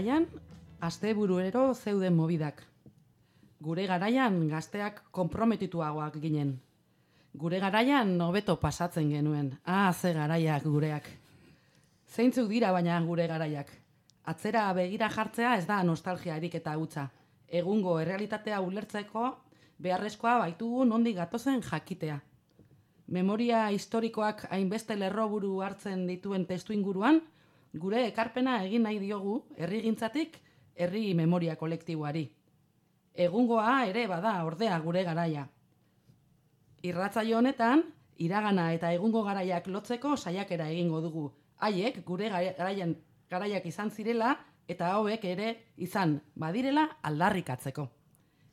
garaian, asteburuero zeuden mobidak. Gure garaian gazteak konprometituagoak ginen. Gure garaian hobeto pasatzen genuen. Ah, ze garaiak gureak. Zeintzuk dira baina gure garaiak. Atzera begira jartzea ez da nostalgia erik eta hutsa. Egungo errealitatea ulertzeko beharrezkoa baitugu nondik gatozen jakitea. Memoria historikoak hainbeste lerroburu hartzen dituen testu inguruan, gure ekarpena egin nahi diogu herrigintzatik herri memoria kolektiboari. Egungoa ere bada ordea gure garaia. Irratzaio honetan, iragana eta egungo garaiak lotzeko saiakera egingo dugu. Haiek gure garaian garaiak izan zirela eta hauek ere izan badirela aldarrikatzeko.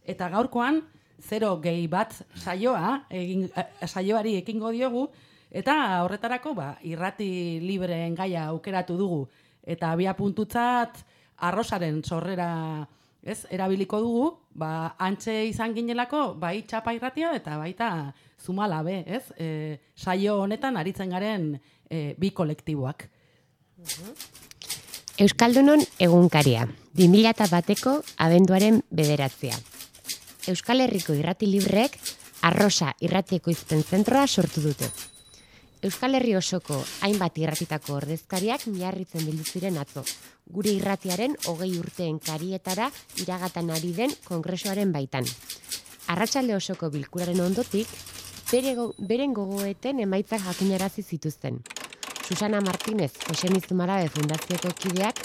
Eta gaurkoan, zero gehi bat saioa, egin, eh, saioari ekingo diogu, eta horretarako ba, irrati libreen gaia aukeratu dugu. Eta abia puntutzat arrosaren sorrera ez, erabiliko dugu, ba, antxe izan ginelako, bai txapa irratia eta baita zumalabe, ez? E, saio honetan aritzen garen e, bi kolektiboak. Euskaldunon egunkaria, 2000 bateko abenduaren bederatzea. Euskal Herriko irrati librek arrosa irratieko izten zentroa sortu dute. Euskal Herri osoko hainbat irratitako ordezkariak miarritzen bildu ziren atzo. Gure irratiaren hogei urteen karietara iragatan ari den kongresoaren baitan. Arratsalde osoko bilkuraren ondotik, bere go- beren gogoeten emaitzak jakinarazi zituzten. Susana Martínez, Jose Mizumarabe Fundazioko kideak,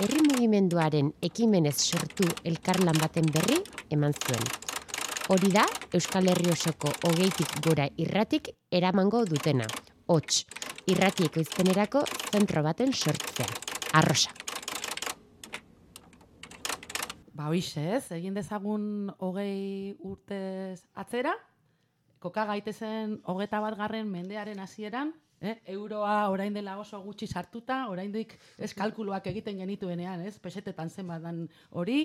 herri mugimenduaren ekimenez sortu elkarlan baten berri eman zuen. Hori da Euskal Herri osoko hogeitik gora irratik eramango dutena. Hots, irratieko iztenerako zentro baten sortzea. Arrosa. Ba, hoize, ez? Egin dezagun hogei urtez atzera, koka gaitezen hogeta bat garren mendearen hasieran, eh? euroa orain dela oso gutxi sartuta, oraindik ez kalkuluak egiten genituenean, ez? Pesetetan zenbat dan hori,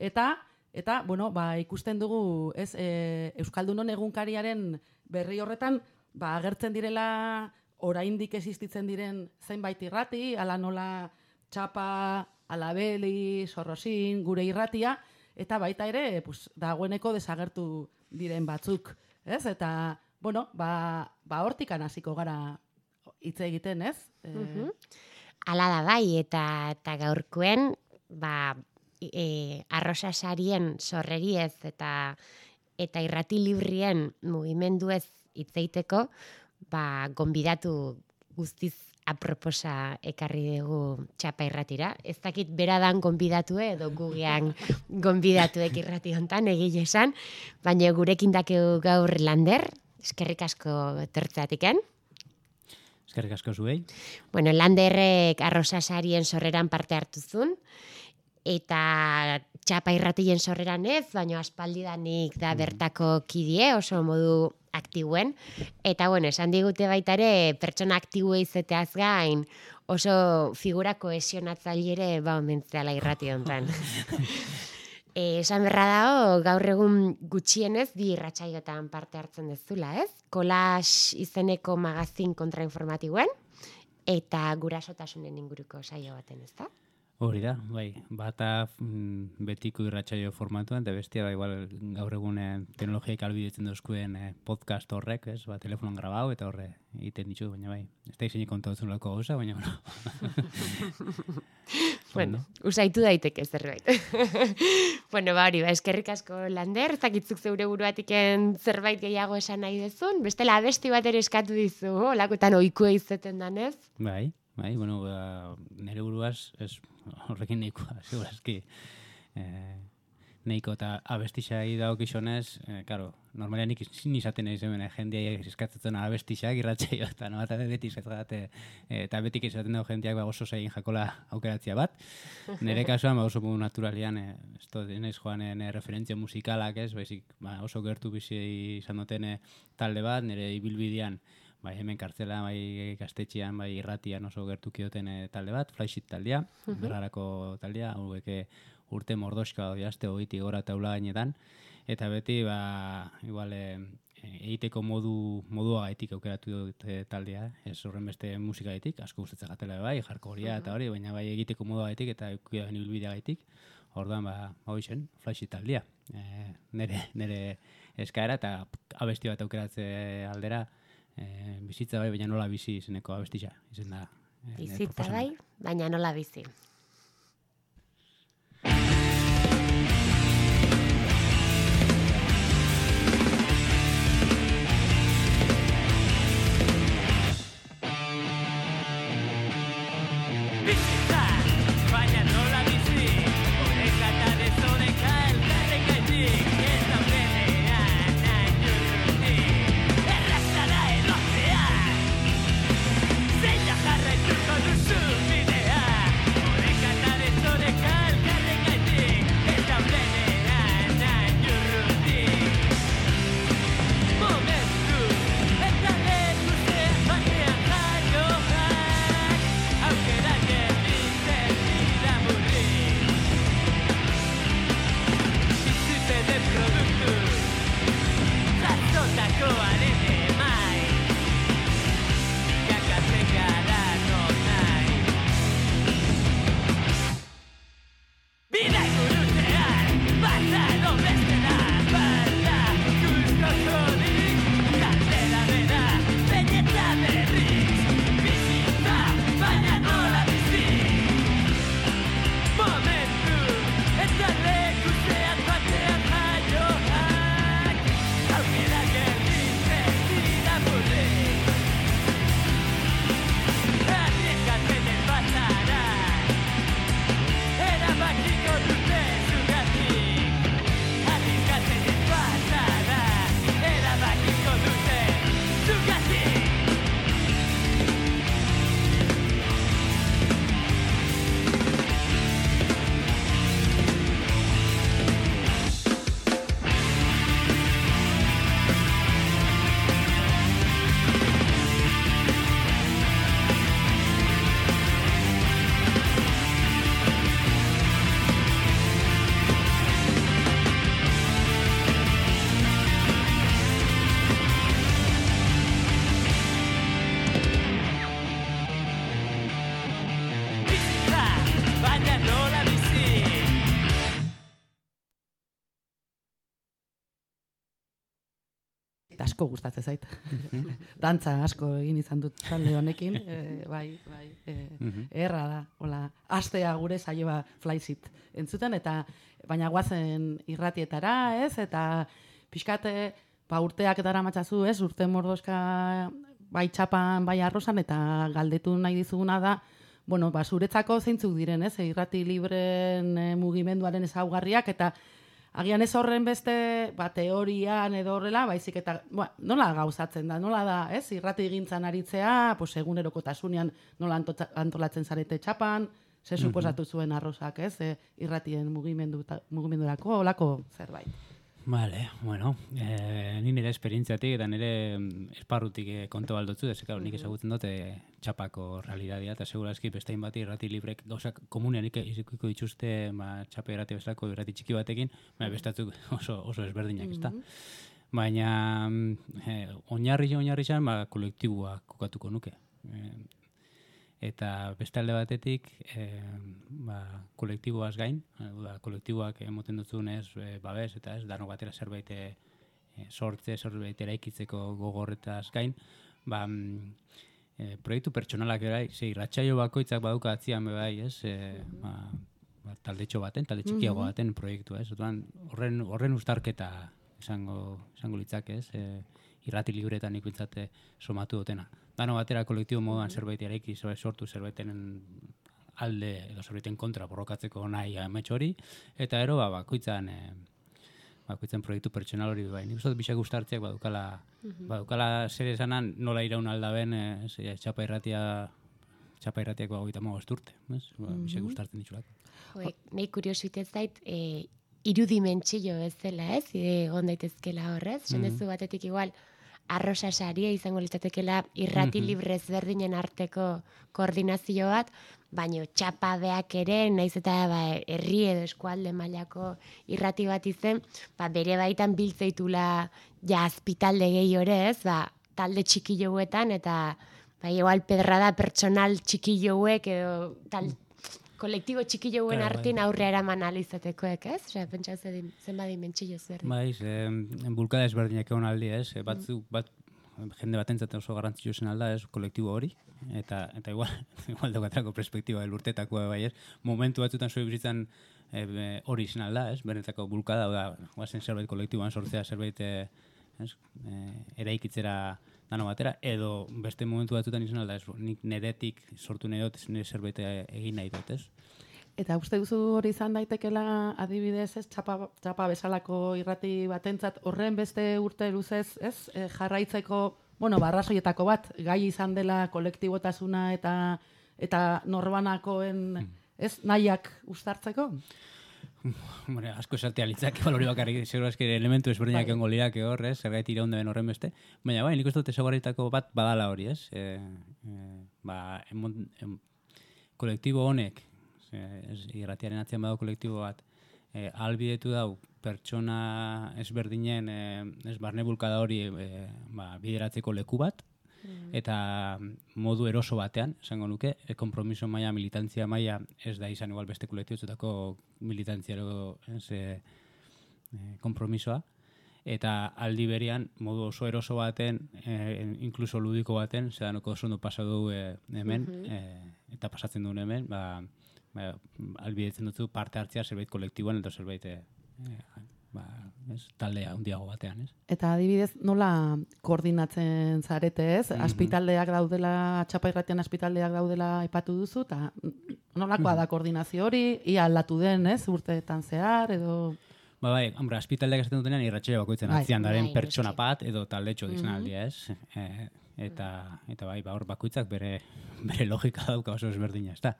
eta eta bueno, ba, ikusten dugu, ez, e, Euskaldunon egunkariaren berri horretan, ba, agertzen direla oraindik existitzen diren zenbait irrati, ala nola txapa, alabeli, sorrosin, gure irratia, eta baita ere, pues, dagoeneko desagertu diren batzuk, ez? Eta, bueno, ba, ba hortikan hasiko gara hitz egiten, ez? Mhm. Hala da bai, eta, eta gaurkoen, ba, e, arrosa sarien sorreriez eta eta irrati librien hitzeiteko, ba, gonbidatu guztiz aproposa ekarri dugu txapa irratira. Ez dakit beradan gonbidatu edo gugean gonbidatuek irrati hontan egile esan, baina gurekin dakeu gaur lander, eskerrik asko tertzatiken. Eskerrik asko zuei. Bueno, Landerrek arrosasarien sorreran parte hartu zuen, eta txapa irratien sorreran ez, baina aspaldidanik da bertako kidie, oso modu aktibuen. Eta bueno, esan digute baita ere, pertsona aktibo izateaz gain, oso figura kohesionatzaile ere ba omentzeala irrati hontan. Eh, esan berra dago, gaur egun gutxienez bi irratsaiotan parte hartzen dezula, ez? Kolax izeneko magazin kontrainformatiboen eta gurasotasunen inguruko saio baten, ez da? Hori da, bai, bata mm, betiko irratsaio formatuan, eta bestia, bai, igual, gaur egun eh, teknologiak albidetzen dozkuen eh, podcast horrek, ez, ba, telefonon grabau, eta horre egiten ditu, baina bai, ez da izenik kontatzen lako gauza, baina, bueno. Bueno, usaitu daiteke zerbait. bueno, ba hori, ba, eskerrik asko lander, ez dakitzuk zeure buruatiken zerbait gehiago esan nahi dezun, bestela abesti bat ere eskatu dizu, olakotan oikua izeten danez. Bai, bai, bueno, ba, nire buruaz, ez horrekin nahikoa, segurazki. Eh, nahiko eta abestixai dago kixonez, eh, karo, normalean nik zin izaten egin hemen, eh, jendea eskatzen abestixak irratxeio, eta no, eta beti izaten eh, eta beti izaten dago jendeak ba, oso zein jakola aukeratzia bat. Nire kasuan, ba, oso modu naturalian, eh, ez to, naiz joan eh, referentzia musikalak, ez, baizik, ba, oso gertu bizi izan duten talde bat, nire ibilbidean, bai hemen kartzela, bai gaztetxean, bai irratian oso gertu kioten eh, talde bat, Flysheet taldea, uh -huh. taldea, hauek eh, urte mordoska odiazte hogiti gora taula gainetan, eta beti, ba, igual, e, egiteko modu, modua gaitik aukeratu dute taldea, ez horren beste musika gaitik, asko gustatzen gatela bai, jarko horia eta hori, baina bai egiteko modua gaitik eta eukia bilbidea gaitik, orduan, ba, hau isen, Flysheet taldea, e, nere, nere eskaera eta abesti bat aukeratze aldera, e, bizitza bai, baina nola bizi izeneko abestisa, izen da. E, bizitza bai, baina nola bizi. Asko gustatzen zait. Dantza asko egin izan dut talde honekin, e, bai, bai, e, erra da, hola, astea gure saioa flyzit entzuten, eta baina guazen irratietara, ez, eta pixkate, ba, urteak dara ez, urte mordoska bai txapan, bai arrosan, eta galdetu nahi dizuguna da, bueno, ba, zuretzako zeintzuk diren, ez, irrati libren e, mugimenduaren ezaugarriak, eta agian ez horren beste, ba, teorian edo horrela, baizik eta, ba, nola gauzatzen da, nola da, ez, irrati egintzan aritzea, pues, eguneroko tasunean nola antolatzen zarete txapan, ze suposatu zuen arrosak, ez, e, irratien mugimendu, mugimendurako, olako zerbait. Vale, bueno, eh, ni nire esperientziatik eta nire mm, esparrutik eh, konto baldotzu, ez, nik mhm. ezagutzen dute txapako realitatea, eta segura eski bestein bat irrati librek gauzak komunean izikuiko dituzte ba, txapa irrati bezalako irrati txiki batekin, baina bestatzuk oso, oso ezberdinak, ezta? Mm Baina, eh, oinarri oinarri zan, ba, kolektibua kokatuko nuke. Eh, eta beste alde batetik e, ba, kolektiboaz gain, da, kolektiboak emoten dutzun ez e, babes eta ez, dano batera zerbait e, sortze, zerbait eraikitzeko gogorretaz gain, ba, e, proiektu pertsonalak ere, ze irratsaio bakoitzak baduka atzian bai, ez? E, ba, ba, taldetxo baten, talde txikiago baten proiektua, ez? Orduan, horren horren uztarketa izango izango litzake, ez? E, irrati libretan ikutzate somatu dutena. Dano batera kolektibo moduan zerbait eraiki, sortu zerbaiten alde edo zerbaiten kontra borrokatzeko nahi amets hori, eta ero ba, bakoitzan e, bakoitzan proiektu pertsonal hori bai. Nik uste dut bixak ustartzeak badukala, badukala zer esanan nola iraun aldaben, e, ze, txapa irratia txapa irratiak bagoita magost urte? Ba, bixak ustartzen ditxulak. Bai, nahi kuriositez zait, e, irudimentsio ez dela, ez? Egon daitezkela horrez, mm batetik igual, arrosa saria izango litzatekela irrati Mhm. libre ezberdinen arteko koordinazio bat, baino txapadeak ere, naiz eta ba, herri edo eskualde mailako irrati bat izen, ba, bere baitan biltzeitula ja azpitalde gehi ore, ez? Ba, talde txiki jouetan eta ba, igual pedrada pertsonal txiki jouek edo tal, kolektibo txiki jouen Claro, bai. artin aurre eraman alizatekoek, ez? Osea, pentsa zen zenba dimentsio zerri. Bai, ze, bulkada ezberdinak egon aldi, ez? Batzuk, bat, jende batentzat oso garrantzitsu zen alda, ez, kolektibo hori, eta eta igual, igual daukatrako perspektiba elurtetakoa bai, ez? Momentu batzutan zoi bizitzan e, hori zen alda, ez? Benetako bulkada, da, guazen zerbait kolektiboan sortzea, zerbait, e, ez? E, eraikitzera dano batera, edo beste momentu batzutan izan alda, ez? Nik neretik sortu nahi dut, nire zerbait e, egin nahi dut, ez? Eta uste duzu hori izan daitekela adibidez, ez txapa, txapa bezalako irrati batentzat horren beste urte luzez, ez? E, jarraitzeko, bueno, barrasoietako bat, gai izan dela kolektibotasuna eta eta norbanakoen, ez, nahiak ustartzeko? Bueno, asko esatea litzake balori bakarrik, seguro eski elementu ezberdinak Bai. lirake hor, ez, zergait iraunde ben horren beste. Baina bai, nik uste dut ezaguarritako bat badala hori, ez? E, e, ba, emon, em, kolektibo honek, ez, irratiaren atzean badago kolektibo bat, e, albidetu dau pertsona ezberdinen e, ez barne bulkada hori e, ba, bideratzeko leku bat, eta modu eroso batean, esango nuke, e, kompromiso maila, militantzia maila, ez da izan igual beste kolektibotzetako militantziaro ez, e, e, kompromisoa, eta aldi berian modu oso eroso baten, e, inkluso ludiko baten, zedanoko oso ondo pasa du e, hemen, e, eta pasatzen duen hemen, ba, ba, albidetzen dutzu parte hartzea zerbait kolektiboan eta zerbait e, e, ba, ez, talde handiago batean, ez? Eta adibidez, nola koordinatzen zarete, ez? Aspitaldeak daudela, txapa irratian aspitaldeak daudela aipatu duzu, eta nolakoa da koordinazio hori, ia aldatu den, ez? Urteetan zehar, edo... Ba bai, hombre, aspitaldeak esaten dutenean irratxea bakoitzen Bai. atzian daren Bai, pertsona bat edo taldetxo izan aldia, ez? E, eta, eta bai, ba, hor bakoitzak bere, bere logika dauka oso ezberdina, ez da?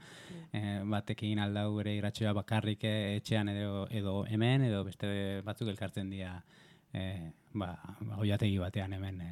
E, batek egin aldau bere irratxea bakarrik eh, etxean edo, edo hemen, edo beste batzuk elkartzen dira e, ba, ba, oiategi batean hemen e,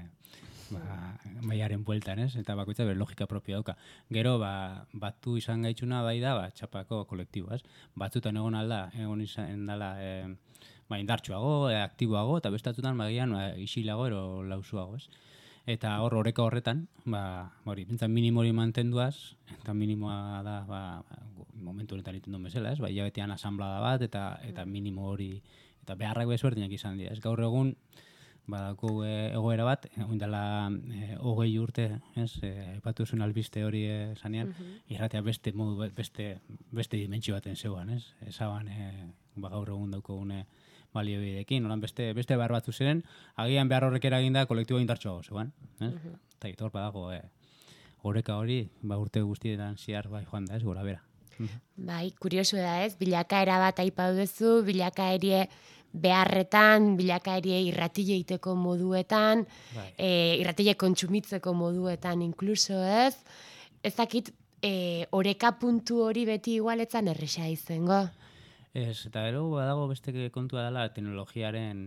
ba, maiaren bueltan, ez? Eta bakoitza bere logika propio dauka. Gero, ba, batu izan gaitzuna bai da, ba, txapako kolektibo, ez? Batzutan egon alda, egon izan dala, e, ba, indartsuago, e, aktiboago, eta bestatzutan bagian ba, isilago ero lausuago, ez? Eta hor oreka horretan, ba, hori, bintzat minimo hori mantenduaz, eta minimoa da, ba, ba, momentu honetan iten duen bezala, ez? Ba, hilabetean asamblada bat, eta, eta minimo hori, eta beharrak bezberdinak izan dira, ez? Gaur egun, badako e, egoera bat, oin dela e, hogei urte, ez, e, aipatu zuen albiste hori e, zanean, irratea beste modu, be- beste, beste dimentsio baten zeuan, ez? Ezaban, e, ba, gaur egun dauko une baliobidekin, oran beste, beste behar batzu ziren, agian behar horrek eraginda kolektibo indartsuago zeuan, ez? Eta uh hor badago, e, oreka hori, ba, urte guztietan ziar bai joan da, ez, gora bera. Bai, kuriosu da ez, bilakaera bat aipatu duzu, bilakaerie beharretan, bilakaerie irratile iteko moduetan, Bai. e, irratile kontsumitzeko moduetan inkluso ez. Ez dakit, e, oreka puntu hori beti igualetzan erresa izango. Ez, eta gero badago beste kontua dela teknologiaren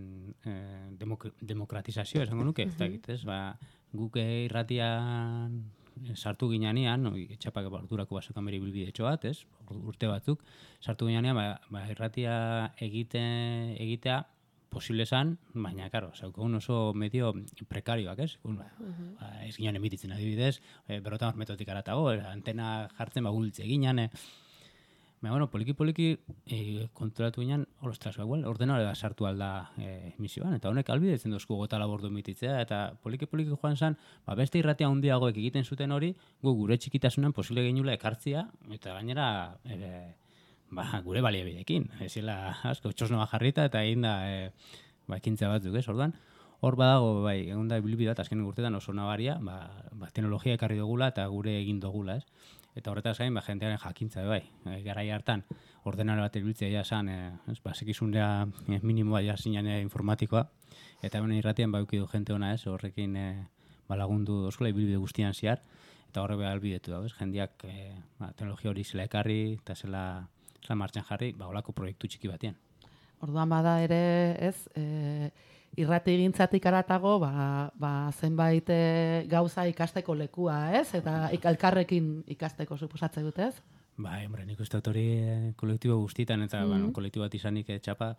eh, demok demokratizazio, esango nuke, ez dakit, ez? Ba, guk eh, irratian eh, sartu ginean, etxapak ordurako basokan bere bilbidetxo bat, ez? Urte batzuk, sartu ginean, ba, ba, irratia egite, egitea posible zan, baina, karo, zaukagun oso medio prekarioak, ez? Un, ba, ba, ez ginen emititzen adibidez, e, berotan hor metotik aratago, eh, antena jartzen, ba, gultze ginen, eh, Baina, bueno, poliki-poliki e, konturatu ginen, ostras, ordenadore da sartu alda e, emisioan, eta honek albidetzen dozku gota labordu emititzea, eta poliki-poliki joan zen, ba, beste irratia handiagoek egiten zuten hori, gu gure txikitasunan posible genula ekartzia, eta gainera, e, ba, gure baliabidekin, ezila, asko, txosnoa jarrita, eta egin da, e, ba, ekintza batzuk, ez, orduan, hor badago, bai, egon da bilbide bat, azken urtetan oso nabaria, ba, ba, teknologia ekarri dugula eta gure egin dugula, ez? Eta horretaz gain, ba, jentearen jakintza, bai, e, garai hartan, ordenare bat ibiltzea ja esan, e, ez, ba, sekizunea e, minimoa ja zinean e, informatikoa, eta hemen irratian ba, du jente ona, ez, horrekin e, ba, lagundu oskola ibilbide guztian ziar, eta horre behar albidetu da, ez, jendiak e, ba, teknologia hori zela ekarri, eta zela, zela martxan jarri, ba, olako proiektu txiki batean. Orduan bada ere, ez, e, irrati gintzatik aratago, ba, ba, zenbait e, gauza ikasteko lekua, ez? Eta ikalkarrekin ikasteko suposatze dut, ez? Ba, hombre, nik uste hori e, kolektibo guztitan, eta mm bueno, kolektibo bat izanik e, txapa,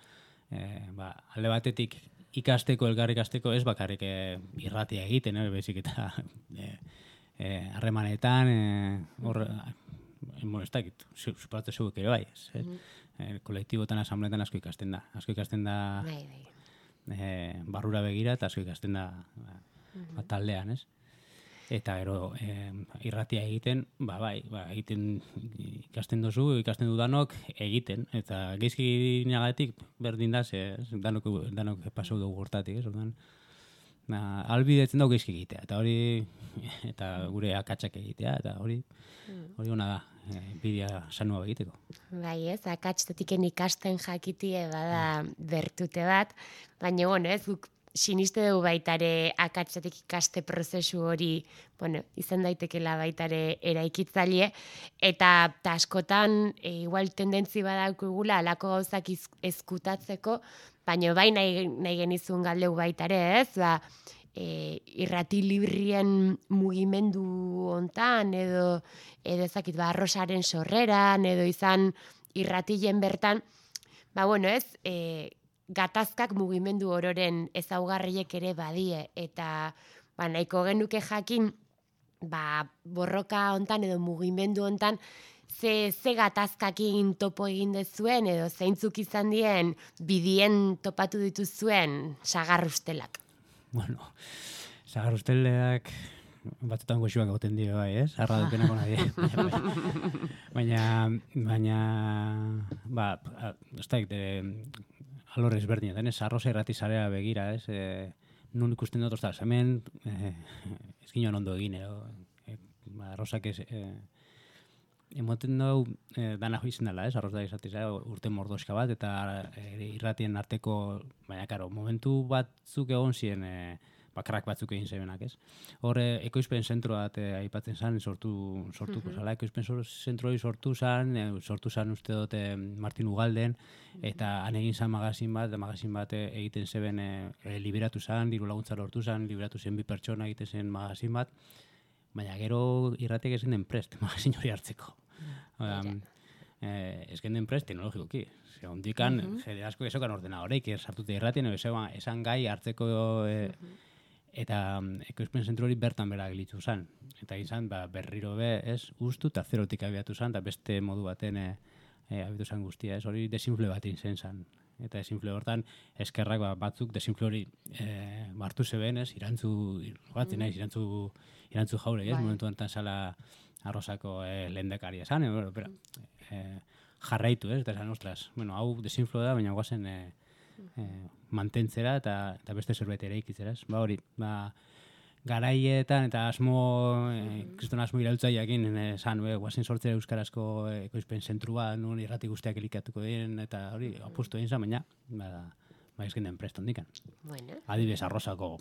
e, ba, alde batetik ikasteko, elgar ikasteko, ez bakarrik e, irratia egiten, eh, bezik eta e, e, harremanetan, e, hor, bueno, ez dakit, superatzen zuek ere bai, ez, mm -hmm. kolektibotan, asambleetan asko ikasten da, asko ikasten da, bai, bai e, barrura begira eta asko ikasten da ba, taldean, ez? Eta gero e, irratia egiten, ba, bai, ba, egiten ikasten duzu, ikasten dudanok egiten. Eta geizki nagatik berdin da, ze, danok, danok pasau dugu gortatik, ez? Ordan, ba, albidetzen dago geizki egitea. Eta hori, eta gure akatsak egitea, eta hori, mm. hori hona da, bidea sanua egiteko. Bai ez, akatstetik ikasten jakitie bada bertute bat, baina bueno ez, guk siniste dugu baitare akatzetik ikaste prozesu hori, bueno, izan daitekela baitare eraikitzaile, eta askotan e, igual tendentzi badaukugula alako gauzak ezkutatzeko, baina bai nahi, nahi genizun galdeu baitare ez, ba, e, irrati librien mugimendu hontan edo edo ezakit ba arrosaren sorreran edo izan irratilen bertan ba bueno ez e, gatazkak mugimendu ororen ezaugarriek ere badie. Eta ba nahiko genuke jakin ba borroka hontan edo mugimendu hontan ze, ze gatazkakin topo egin dezuen edo zeintzuk izan dien bidien topatu dituzuen sagarrustelak bueno, zagar usteleak batzutan goxuak gauten dio bai, ez? Arra dutenako nahi. baina, baina, ba, ez da, de, alorrez berdin, denez, arroza irrati zarea begira, ez? E, nun ikusten dut, ozta, hemen, e, ez ginoan ondo egin, edo, e, ba, arrozak ez, e, emoten dugu e, dana joizen dela, ez? Arroza izatez, urte mordoska bat, eta e, irratien arteko, baina, karo, momentu batzuk egon ziren, e, bakarrak batzuk egin zebenak, ez? Hor, ekoizpen zentro bat eh, aipatzen zen, sortu, sortuko mm -hmm. ekoizpen zentro hori sortu zen, e, sortu zen uste dute Martin Ugalden, eta han egin zen magazin bat, magazin bat egiten zeben e, liberatu zen, diru laguntza lortu zen, liberatu zen bi pertsona egiten zen magazin bat, baina gero irratek ezen den prest, magazin hori hartzeko. Um, eh, ez genden prest, teknologikoki. Ze ondikan, mm -hmm. jede asko esokan ordenadoreik, sartute irratien, esan gai hartzeko e, eta um, ekoizpen zentru hori bertan bera gilitzu zen. Eta izan, ba, berriro be, ez, ustu eta zerotik abiatu zen, eta beste modu baten e, e, abiatu zen guztia, ez, hori desinfle bat zen zen. Eta desinfle hortan, eskerrak ba, batzuk desinfle hori e, martu zeben, ez, irantzu, bat, mm. irantzu, irantzu jaure, ez, bai. momentu enten zala arrozako e, lendekaria zen, e, pero, e, jarraitu, ez, eta esan, ostras, bueno, hau desinfle da, baina guazen, e, eh, mantentzera eta, eta beste zerbait ere ikitzera. Ba hori, ba, garaietan eta asmo, eh, kriston asmo iraultzaiakin, esan, be, guazen sortzera euskarazko ekoizpen zentrua, nun irrati guztiak elikatuko diren, eta hori, apustu egin baina, ba, ba ezken den preston dikan. Bueno. Adibes arrozako,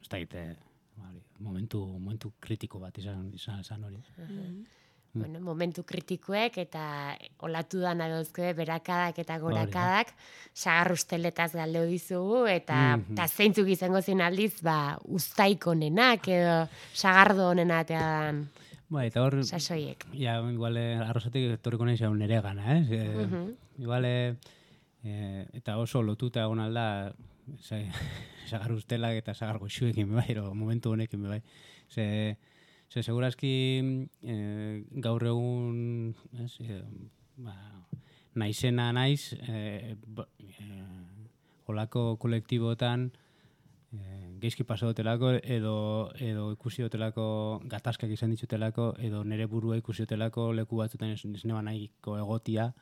ez da eh, ba, momentu, momentu kritiko bat izan, izan, izan hori. Mm. bueno, momentu kritikuek eta olatu da dauzke berakadak eta gorakadak sagarrusteletaz galdeu dizugu eta mm -hmm. ta zeintzuk izango zen aldiz ba ustaiko nenak edo sagardo honenatean Ba, eta hor... Sasoiek. Ja, igual, arrozatik etorriko nahi zegoen nere gana, eh? E, mm Igual, e, eta oso lotuta egon alda, sagarrustelak eta sagargo xuekin, bai, momentu honekin, bai. Ze, Ze, segurazki eh, gaur egun, ez, eh, ba, naizena naiz, e, ba, e, olako kolektibotan, e, geizki paso dutelako, edo, edo ikusi dutelako gatazkak izan ditutelako, edo nere burua ikusi dutelako leku batzutan ez, ez nahiko egotia,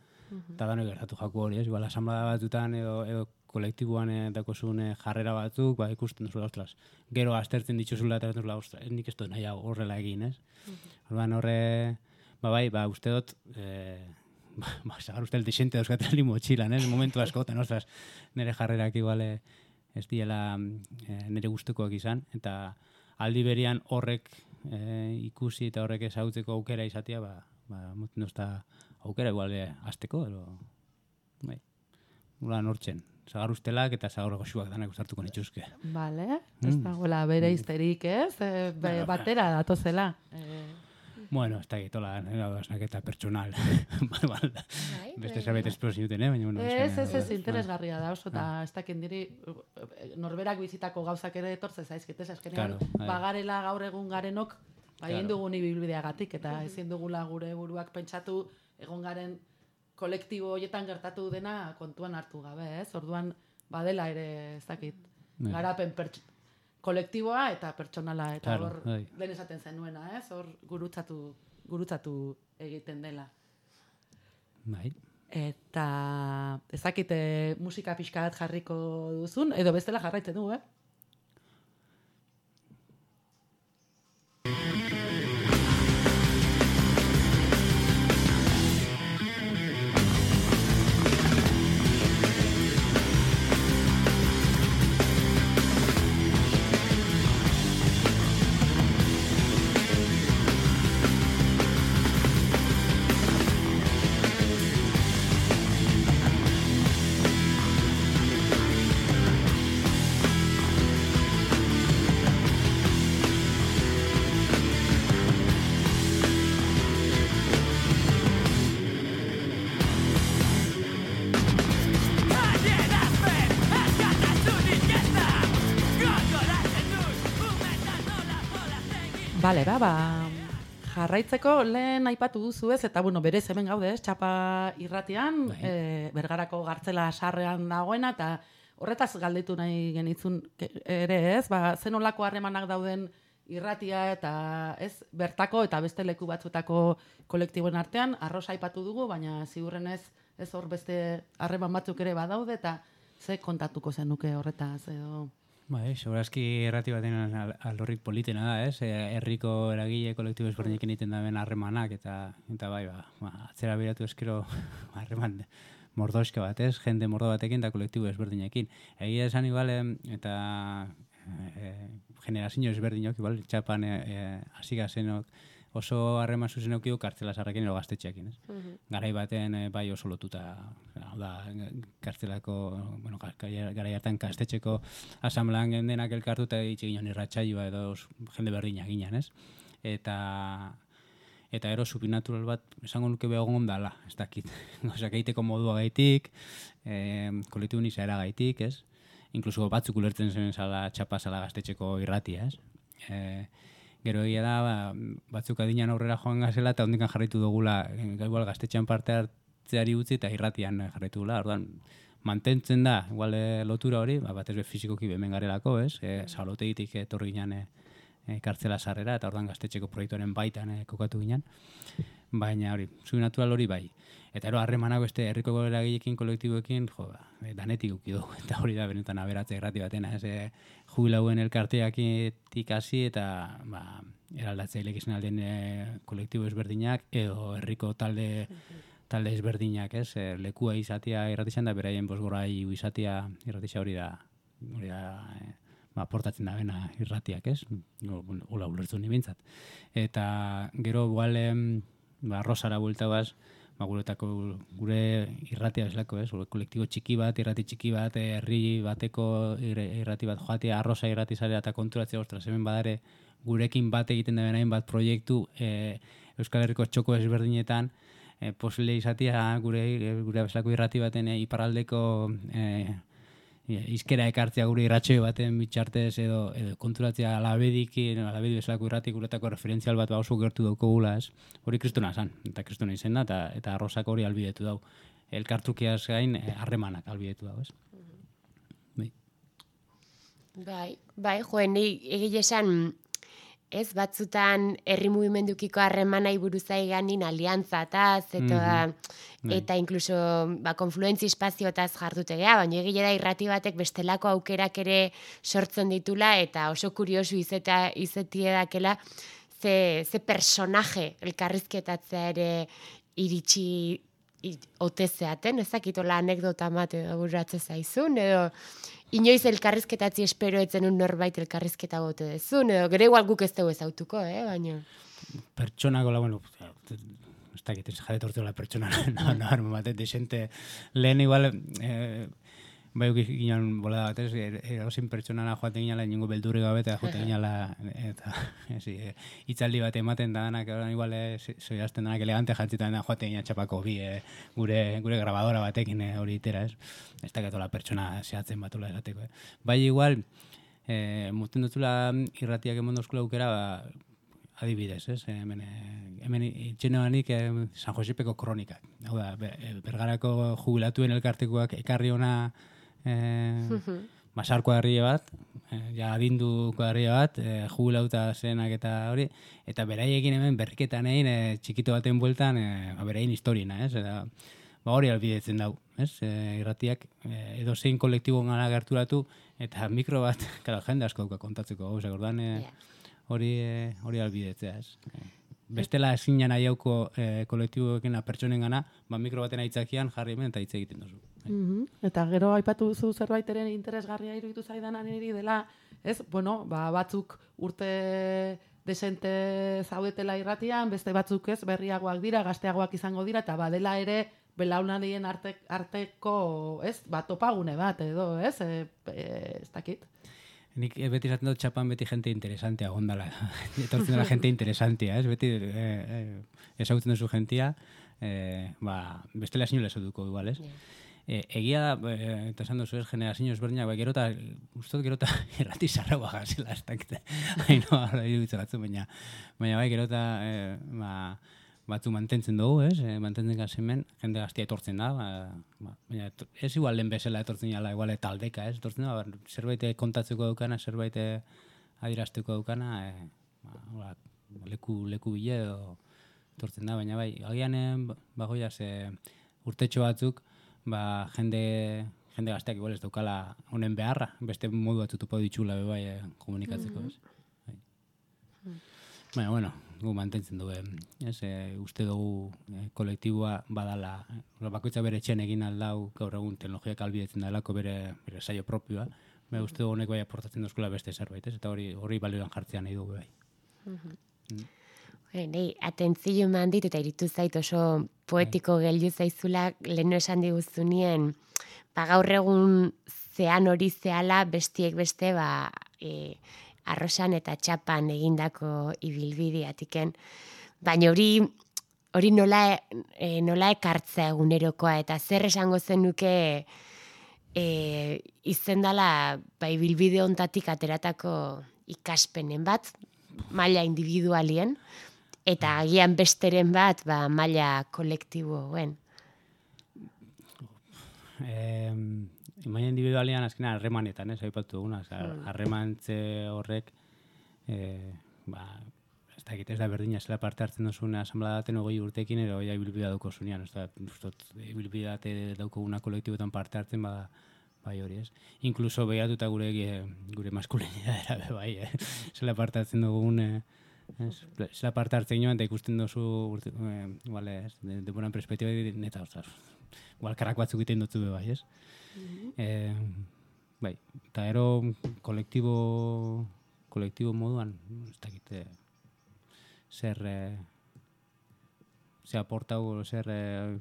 eta mm gertatu jaku hori, ez? Igual, asamblea batzutan edo, edo kolektiboan eh, dakozun eh, jarrera batzuk, ba, ikusten duzula, ostras, gero aztertzen dituzula, eta duzula, ostras, ez nik ez dut nahi hau horrela egin, ez? Orduan horre, ba, bai, ba, uste dut, eh, ba, ba, zagar uste desente dauzkaten li motxilan, ez? Momentu askotan, ostras, nire jarrerak iguale ez diela eh, nire gustukoak izan, eta aldi berian horrek eh, ikusi eta horrek ezautzeko aukera izatea, ba, ba, mutzen aukera igual eh, azteko, edo, bai, Ula nortzen, zagar ustelak eta zagar goxuak danak ustartuko nituzke. Vale, ez dagoela bere izterik, ez? E, be, batera datozela. E, Bueno, ez da gitola, eta pertsonal. Bal, bal, Bai, Beste bai, zerbait bai. espero zinuten, eh? Baina, bueno, Ez, ez, ez, interesgarria da oso, eta ez dakit diri norberak bizitako gauzak ere etortze zaizkit, ez azkenean, Claro, bai. bagarela gaur egun garenok, ba, egin Claro. dugun ibilbideagatik, eta ezin dugula gure buruak pentsatu egon garen kolektibo horietan gertatu dena kontuan hartu gabe, ez? Orduan, badela ere, ez dakit, Bai. garapen kolektiboa eta pertsonala, eta Claro, hor, bai. lehen esaten zenuena, ez? Hor, gurutzatu, gurutzatu egiten dela. Bai. Eta ezakite musika pixka bat jarriko duzun, edo bestela jarraitzen du, eh? Bale, ba, ba, jarraitzeko lehen aipatu duzu ez, eta bueno, berez hemen gaude ez, txapa irratian, Bai. e, bergarako gartzela sarrean dagoena, eta horretaz galdetu nahi genitzun ere ez, ba, zen olako harremanak dauden irratia eta ez bertako eta beste leku batzutako kolektiboen artean, arrosa aipatu dugu, baina ziurrenez ez hor beste harreman batzuk ere badaude, eta ze kontatuko zenuke horretaz, edo... Bai, segurazki errati baten al- alorrik politena da, ez? E, herriko eragile kolektibo ezberdinekin egiten da ben harremanak, eta, eta bai, ba, ba, atzera biratu eskero harreman mordoska bat, ez? Jende mordo batekin eta kolektibo ezberdinekin. Egia esan igual, eta e, generazio ezberdinok, igual, txapan e, e, oso harreman zuzenok idu kartzela sarrekin edo gaztetxeakin, ez? Garai baten eh, bai oso lotuta, da, kartzelako, bueno, ga- ga- garai hartan kastetxeko asamblean gendenak elkartu eta itxe ginen irratsaioa edo jende berdina ginen, ez? Eta eta ero supinatural bat esango nuke begon dala, ez dakit. Osea, egiteko modua gaitik, eh, kolektibo izaera gaitik, ez? Inkluso batzuk ulertzen zen zala txapa zala gaztetxeko irratia, ez? Eh, gero egia da, ba, batzuk adinan aurrera joan gazela eta ondikan jarraitu dugula, eh, igual gaztetxean parte hartzeari utzi eta irratian eh, jarraitu dugula, orduan, mantentzen da, igual eh, lotura hori, ba, batez be fizikoki bemen garelako, ez? E, Zaulotegitik etorri ginen e, kartzela sarrera, eta orduan gaztetxeko proiektuaren baitan e, kokatu ginen. Baina hori, zui natural hori bai. Eta ero harremanak beste herriko eragilekin kolektiboekin, jo, e, danetik uki dugu. Eta hori da benetan aberatze errati batena, ez e, jubilauen elkarteakitik hasi eta ba, eraldatzeilek izan alden e, kolektibo ezberdinak edo herriko talde talde ezberdinak, ez? E, lekua izatea irratizan da beraien bosgorai izatea irratisa hori da hori da e, ba, portatzen da bena irratiak, ez? Hola, ulertu ni behintzat. Eta gero igual em, ba, rosara buelta baz, ba, guretako gure irratia bezalako, ez? Gure kolektibo txiki bat, irrati txiki bat, eh, herri bateko irrati bat joatea, arrosa irrati zarea eta konturatzea, ostras, hemen badare gurekin bat egiten da benain bat proiektu e, Euskal Herriko txoko ezberdinetan, e, posible izatea gure, gure bezalako irrati baten e, iparraldeko e, e, izkera ekartzea gure irratxoi baten bitxartez edo, edo konturatzea alabedik, alabedi bezalako irratik uretako referentzial bat ba oso gertu dauko gula, ez? Hori kristuna zan, eta kristuna izen da, eta, eta arrosak hori albidetu dau. Elkartrukiaz gain, eh, harremanak albidetu dau, ez? Bai. Bai, bai, joen, egile esan, ez, batzutan herri mugimendukiko harremanai buruzai ganin aliantzataz, eta, Bai. eta inkluso ba, konfluentzi espaziotaz jardutegea, baina egile da irrati batek bestelako aukerak ere sortzen ditula, eta oso kuriosu izeta, izetie dakela, ze, ze personaje elkarrizketatzea ere iritsi ote zeaten, ezakitola anekdota bat edo burratze zaizun, edo inoiz elkarrizketatzi espero etzen un norbait elkarrizketa gote dezun, edo gero igual guk ez dugu ezautuko, eh, baina... pertsonako la, bueno, ez dakit, ez jarret orteo la pertsona, no, no, arma bat, desente, lehen igual, eh, bai uki ginen bolada batez, er- erosin pertsonara joaten ginala, inungo beldurri gabe, eta joaten ginala, eta, ezi, eh, hitzaldi bat ematen da danak, orain igual, eh, soiazten danak elegante jantzitan da, joaten ginen txapako bi, eh, gure, gure grabadora batekin eh, hori itera, ez? Ez dakitola pertsona zehatzen batula esateko, eh? Bai igual, eh, muten dutula irratiak emon dozkula aukera, ba, adibidez, ez? Hemen, eh, hemen itxenoanik San Josepeko kronikak. Hau da, eh, bergarako jubilatuen elkartekoak ekarri ona eh, basar kuadrille bat, eh, ja adindu kuadrille bat, eh, jubilauta zenak eta hori, eta beraiekin hemen berriketan egin eh, txikito baten bueltan, eh, ba, beraien historiena, ez? Eta, ba hori albidetzen dau, ez? E, irratiak e, edo zein kolektibo gara gerturatu, eta mikro bat, karo, jende asko dauka kontatzeko, gauzak, ordan, e, hori e, hori albidetzea, ez? E, bestela ezin jana jauko e, kolektiboekin pertsonen gana, ba mikro baten aitzakian jarri hemen eta hitz egiten duzu. Mhm. Eta gero aipatu duzu zerbaiteren interesgarria iruditu zaidan niri dela, ez, bueno, ba, batzuk urte desente zaudetela irratian, beste batzuk ez, berriagoak dira, gazteagoak izango dira, eta badela ere belaunaldien arte, arteko, ez, ba, topagune bat edo, ez, e, e, ez dakit. Nik eh, beti esaten dut txapan beti jente interesantea gondala. Etortzen dela jente interesantea, ez? Beti eh, eh, ezagutzen duzu jentia, eh, ba, bestela sinola esaduko igual, ez? E, egia da, e, eta esan duzu ez, generazio ezberdinak, bai, gero eta, ustot gero eta errati zarra baga zela, ez dakite. Haino, ara iruditzen baina, baina bai, gero eta, e, ba, batzu mantentzen dugu, ez? E, mantentzen gazemen, jende gaztia etortzen da, ba, ba, baina ez igual lehen bezala etortzen jala, igual taldeka, ez? Etortzen da, ba, zerbait kontatzeko daukana, zerbait adirazteko daukana, e, ba, hola, leku, leku bile edo etortzen da, baina bai, agian bagoia ze urtetxo batzuk, ba, jende, jende gazteak igual ez daukala honen beharra, beste modu batzu topo ditxula be bai eh, komunikatzeko, ez? Bai. Baina, bueno, gu mantentzen dugu, ez, e, uste dugu e, kolektiboa badala, e, bakoitza bere etxen egin aldau, gaur egun teknologiak albidetzen dalako bere, bere saio propioa, Baina uste dugu honek bai aportatzen dozkula beste zerbait, ez? Eta hori hori balioan jartzea nahi dugu bai. Hore, nei, atentzio eman dit eta iritu zait oso poetiko geldu zaizula leheno esan diguzunien, ba gaur egun zean hori zehala bestiek beste ba, e, arrosan eta txapan egindako ibilbideatiken. Baina hori hori nola, e, nola ekartzea egunerokoa eta zer esango zenuke e, izendala ba, ibilbide ontatik ateratako ikaspenen bat, maila individualien, eta agian besteren bat ba, maila kolektiboen. Eh, imaina individualian azkena harremanetan, ez, aipatu duguna, oza, harremantze horrek, eh, ba, ez da ez da berdina, zela parte hartzen duzun asamblea daten ogoi urtekin, ero ja ibilbidea dauko zunean, ez da, ustot, ibilbidea date dauko una kolektiboetan parte hartzen, ba, bai hori, ez. Inkluso behatuta gure eh, gure maskulinidadera bai, eh. Zela parte hartzen dugun, eh, ez, zela parte hartzen joan, eta ikusten duzu, urte, eh, igual, ez, de, de buena perspektiba, neta, ostras, igual karak batzuk egiten dutzu be bai, ez. Eh, bai, eta ero kolektibo, kolektibo moduan, ez dakit, eh, zer, eh, zer aportau, zer eh,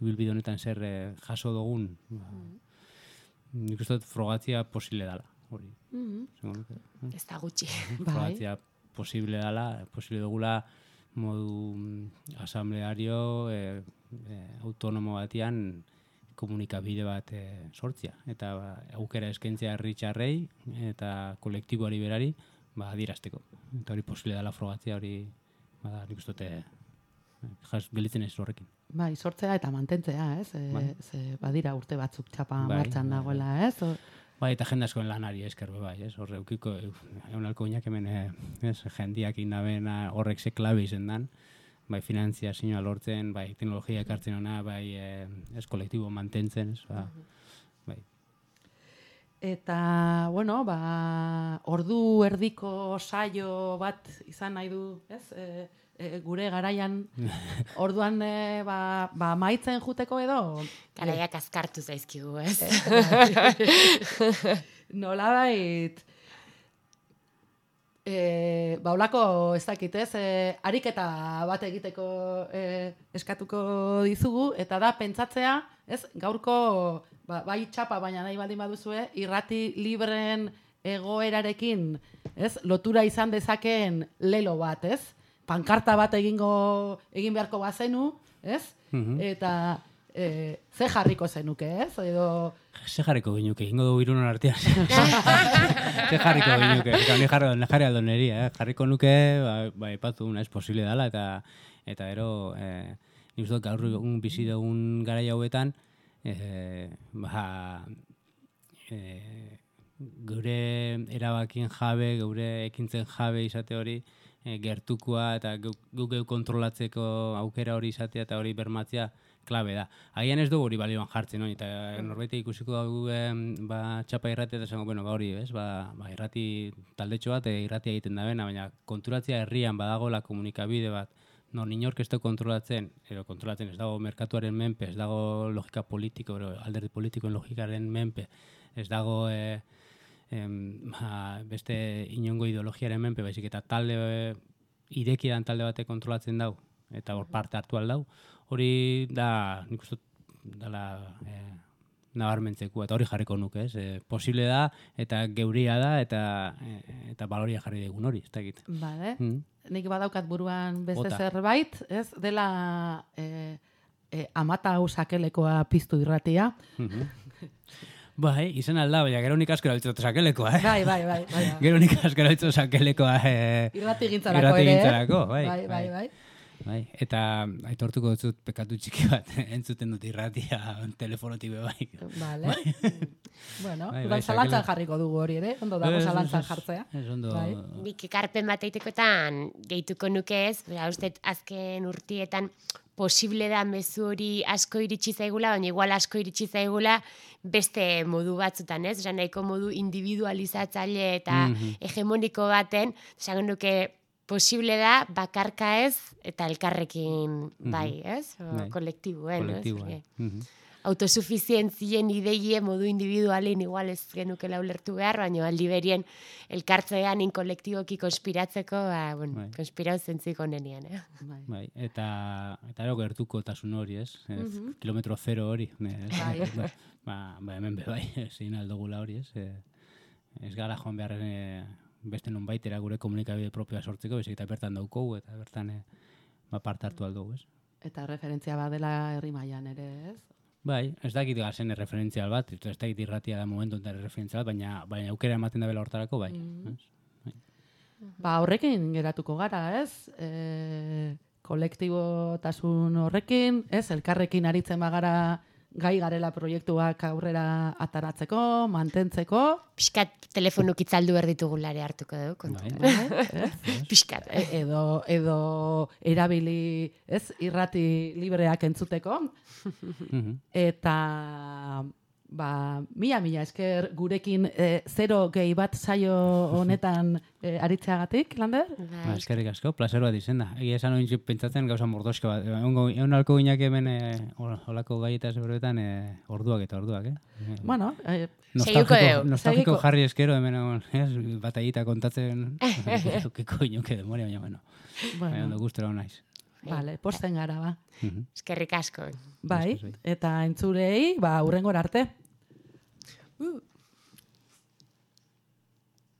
ibilbide honetan zer eh, jaso dugun, ba, nik uste dut frogatzia posible dela, hori. Esango nuke. Ez da gutxi. Bai. Posible dela, posible dugula modu mm, asambleario, e, e, autonomo batian komunikabide bat e, sortzia. Eta ba, aukera eskaintzea herritxarrei eta kolektiboari berari ba, adierazteko. Eta hori posible dela frogatzea hori bada, nik uste jas gelitzen ez horrekin. Bai, sortzea eta mantentzea, ez? E, Bai. Ze badira urte batzuk txapa Bai, martxan bai, dagoela, ez? O, Bai, eta jende askoen lanari esker bai, ez? Horre, eukiko, egun alko inak hemen, eh, ez? Jendiak indabena horrek ze klabe izen dan, bai, finantzia sinua lortzen, bai, teknologia ekartzen ona, bai, eh, ez kolektibo mantentzen, ez? Ba, bai. Eta, bueno, ba, ordu erdiko saio bat izan nahi du, ez? E, e, gure garaian, orduan e, ba, ba maitzen juteko edo, Garaiak azkartu zaizkigu, ez? nolabait, e, ba, olako ez dakit, ez? E, ariketa bat egiteko e, eskatuko dizugu, eta da, pentsatzea, ez? Gaurko, ba, bai txapa, baina nahi baldin baduzue, irrati libreen egoerarekin, ez? Lotura izan dezakeen lelo bat, ez? Pankarta bat egingo egin beharko bazenu, ez? Mhm. Eta e, ze jarriko zenuke, ez? Edo, Ze jarriko ginuke, ingo dugu irunon artean. Ze jarriko ginuke, eta ni jarri, ni jarri aldo neria, eh? jarriko nuke, ba, ba ipatu una, ez posible dala, eta eta ero, eh, uste dut gaur egun bizi dugun garai hauetan, eh, ba, eh, gure erabakien jabe, gure ekintzen jabe izate hori, eh, gertukoa eta gu gu geu kontrolatzeko aukera hori izatea eta hori bermatzea klabe da. Agian ez dugu hori balioan jartzen, no? eta norbait ikusiko dugu em, ba, txapa irrati eta esango, bueno, ba hori, ez? Ba, ba irrati taldetxo bat, e, irratia egiten da bena, baina konturatzea herrian badagoela komunikabide bat, non inork ez kontrolatzen, edo kontrolatzen ez dago merkatuaren menpe, ez dago logika politiko, edo alderdi politikoen logikaren menpe, ez dago e, em, ba, beste inongo ideologiaren menpe, baizik eta talde e, irekidan talde batek kontrolatzen dau, eta hor parte hartu aldau, hori da, nik uste dala e, nabarmentzeko, eta hori jarriko nuke, ez? E, posible da, eta geuria da, eta e, eta baloria jarri digun hori, ez dakit. Bale, Mm. nik badaukat buruan beste Bota. zerbait, ez? Dela e, e, amata hau sakelekoa piztu irratia. Mhm. Bai, izen alda, baina gero nik asko erabiltzen sakelekoa, eh? Bai, bai, bai. bai. Gero nik asko erabiltzen sakelekoa, eh? Irrati gintzarako Irrati ere. eh? gintzarako, bai, bai, bai, bai. bai. Bai, eta aitortuko dut pekatu txiki bat, entzuten dut irratia telefonotik bai. Vale. bueno, Bai, bai, bai, zalantzan jarriko dugu hori ere, ondo dago zalantzan jartzea. Ez ondo, Bai. Nik ekarpen bat egitekotan gehituko nuke ez, bera, uste azken urtietan posible da mezu hori asko iritsi zaigula, baina igual asko iritsi zaigula beste modu batzutan, ez? Osa, nahiko modu individualizatzaile eta Mhm. hegemoniko baten, esango nuke posible da bakarka ez eta elkarrekin bai, ez? O, Bai. Kolektibuen, ez? Mhm. Autosufizientzien ideie modu individualin igual ez genukela ulertu behar, baina aldi berien elkartzean in kolektiboki konspiratzeko, ba, bueno, Bai. konspirau zentzik onenian, eh? Bai. Bai, eta eta ero gertuko tasun hori, ez? Ez, Mhm. Kilometro zero hori. Bai. Ba, ba, ba, hemen be bai, ezin aldogula hori, ez? E, ez gara joan behar e, beste non baitera gure komunikabide propioa sortzeko, bezik eta bertan daukogu, eta bertan e, ba, parte hartu aldugu, ez? Eta referentzia badela herri mailan ere, ez? Bai, ez dakit gazen referentzial bat, ez dakit irratia da momentu enten referentzial bat, baina, baina aukera ematen da bela hortarako, bai. Mhm. ez? Ba, horrekin geratuko gara, ez? E, kolektibotasun horrekin, ez? Elkarrekin aritzen bagara gai garela proiektuak aurrera ataratzeko, mantentzeko, Piskat telefonuk itzaldu behar ditugulare hartuko dugu, kontu. Bai. ez? Piskat, eh? E- edo, edo erabili, ez? Irrati libreak entzuteko, Mhm. eta ba, mila mila esker gurekin e, zero gehi bat saio honetan e, aritzeagatik, Lander? Ba, Bai, eskerrik asko, placer bat izen da. Egia esan oin pentsatzen gauza mordoska bat. Egongo, egon alko ginak hemen e, olako gaietaz horretan e, orduak eta orduak, eh? Bueno, e, nostalgiko Segiko. jarri eskero hemen egon, ez? Batallita kontatzen, ukiko inoke demoria, baina, bueno, baina bueno ondo gustora naiz. vale, posten gara, ba. Mhm. eskerrik asko. Bai, bai. eta entzurei, ba, urrengora arte. Uh.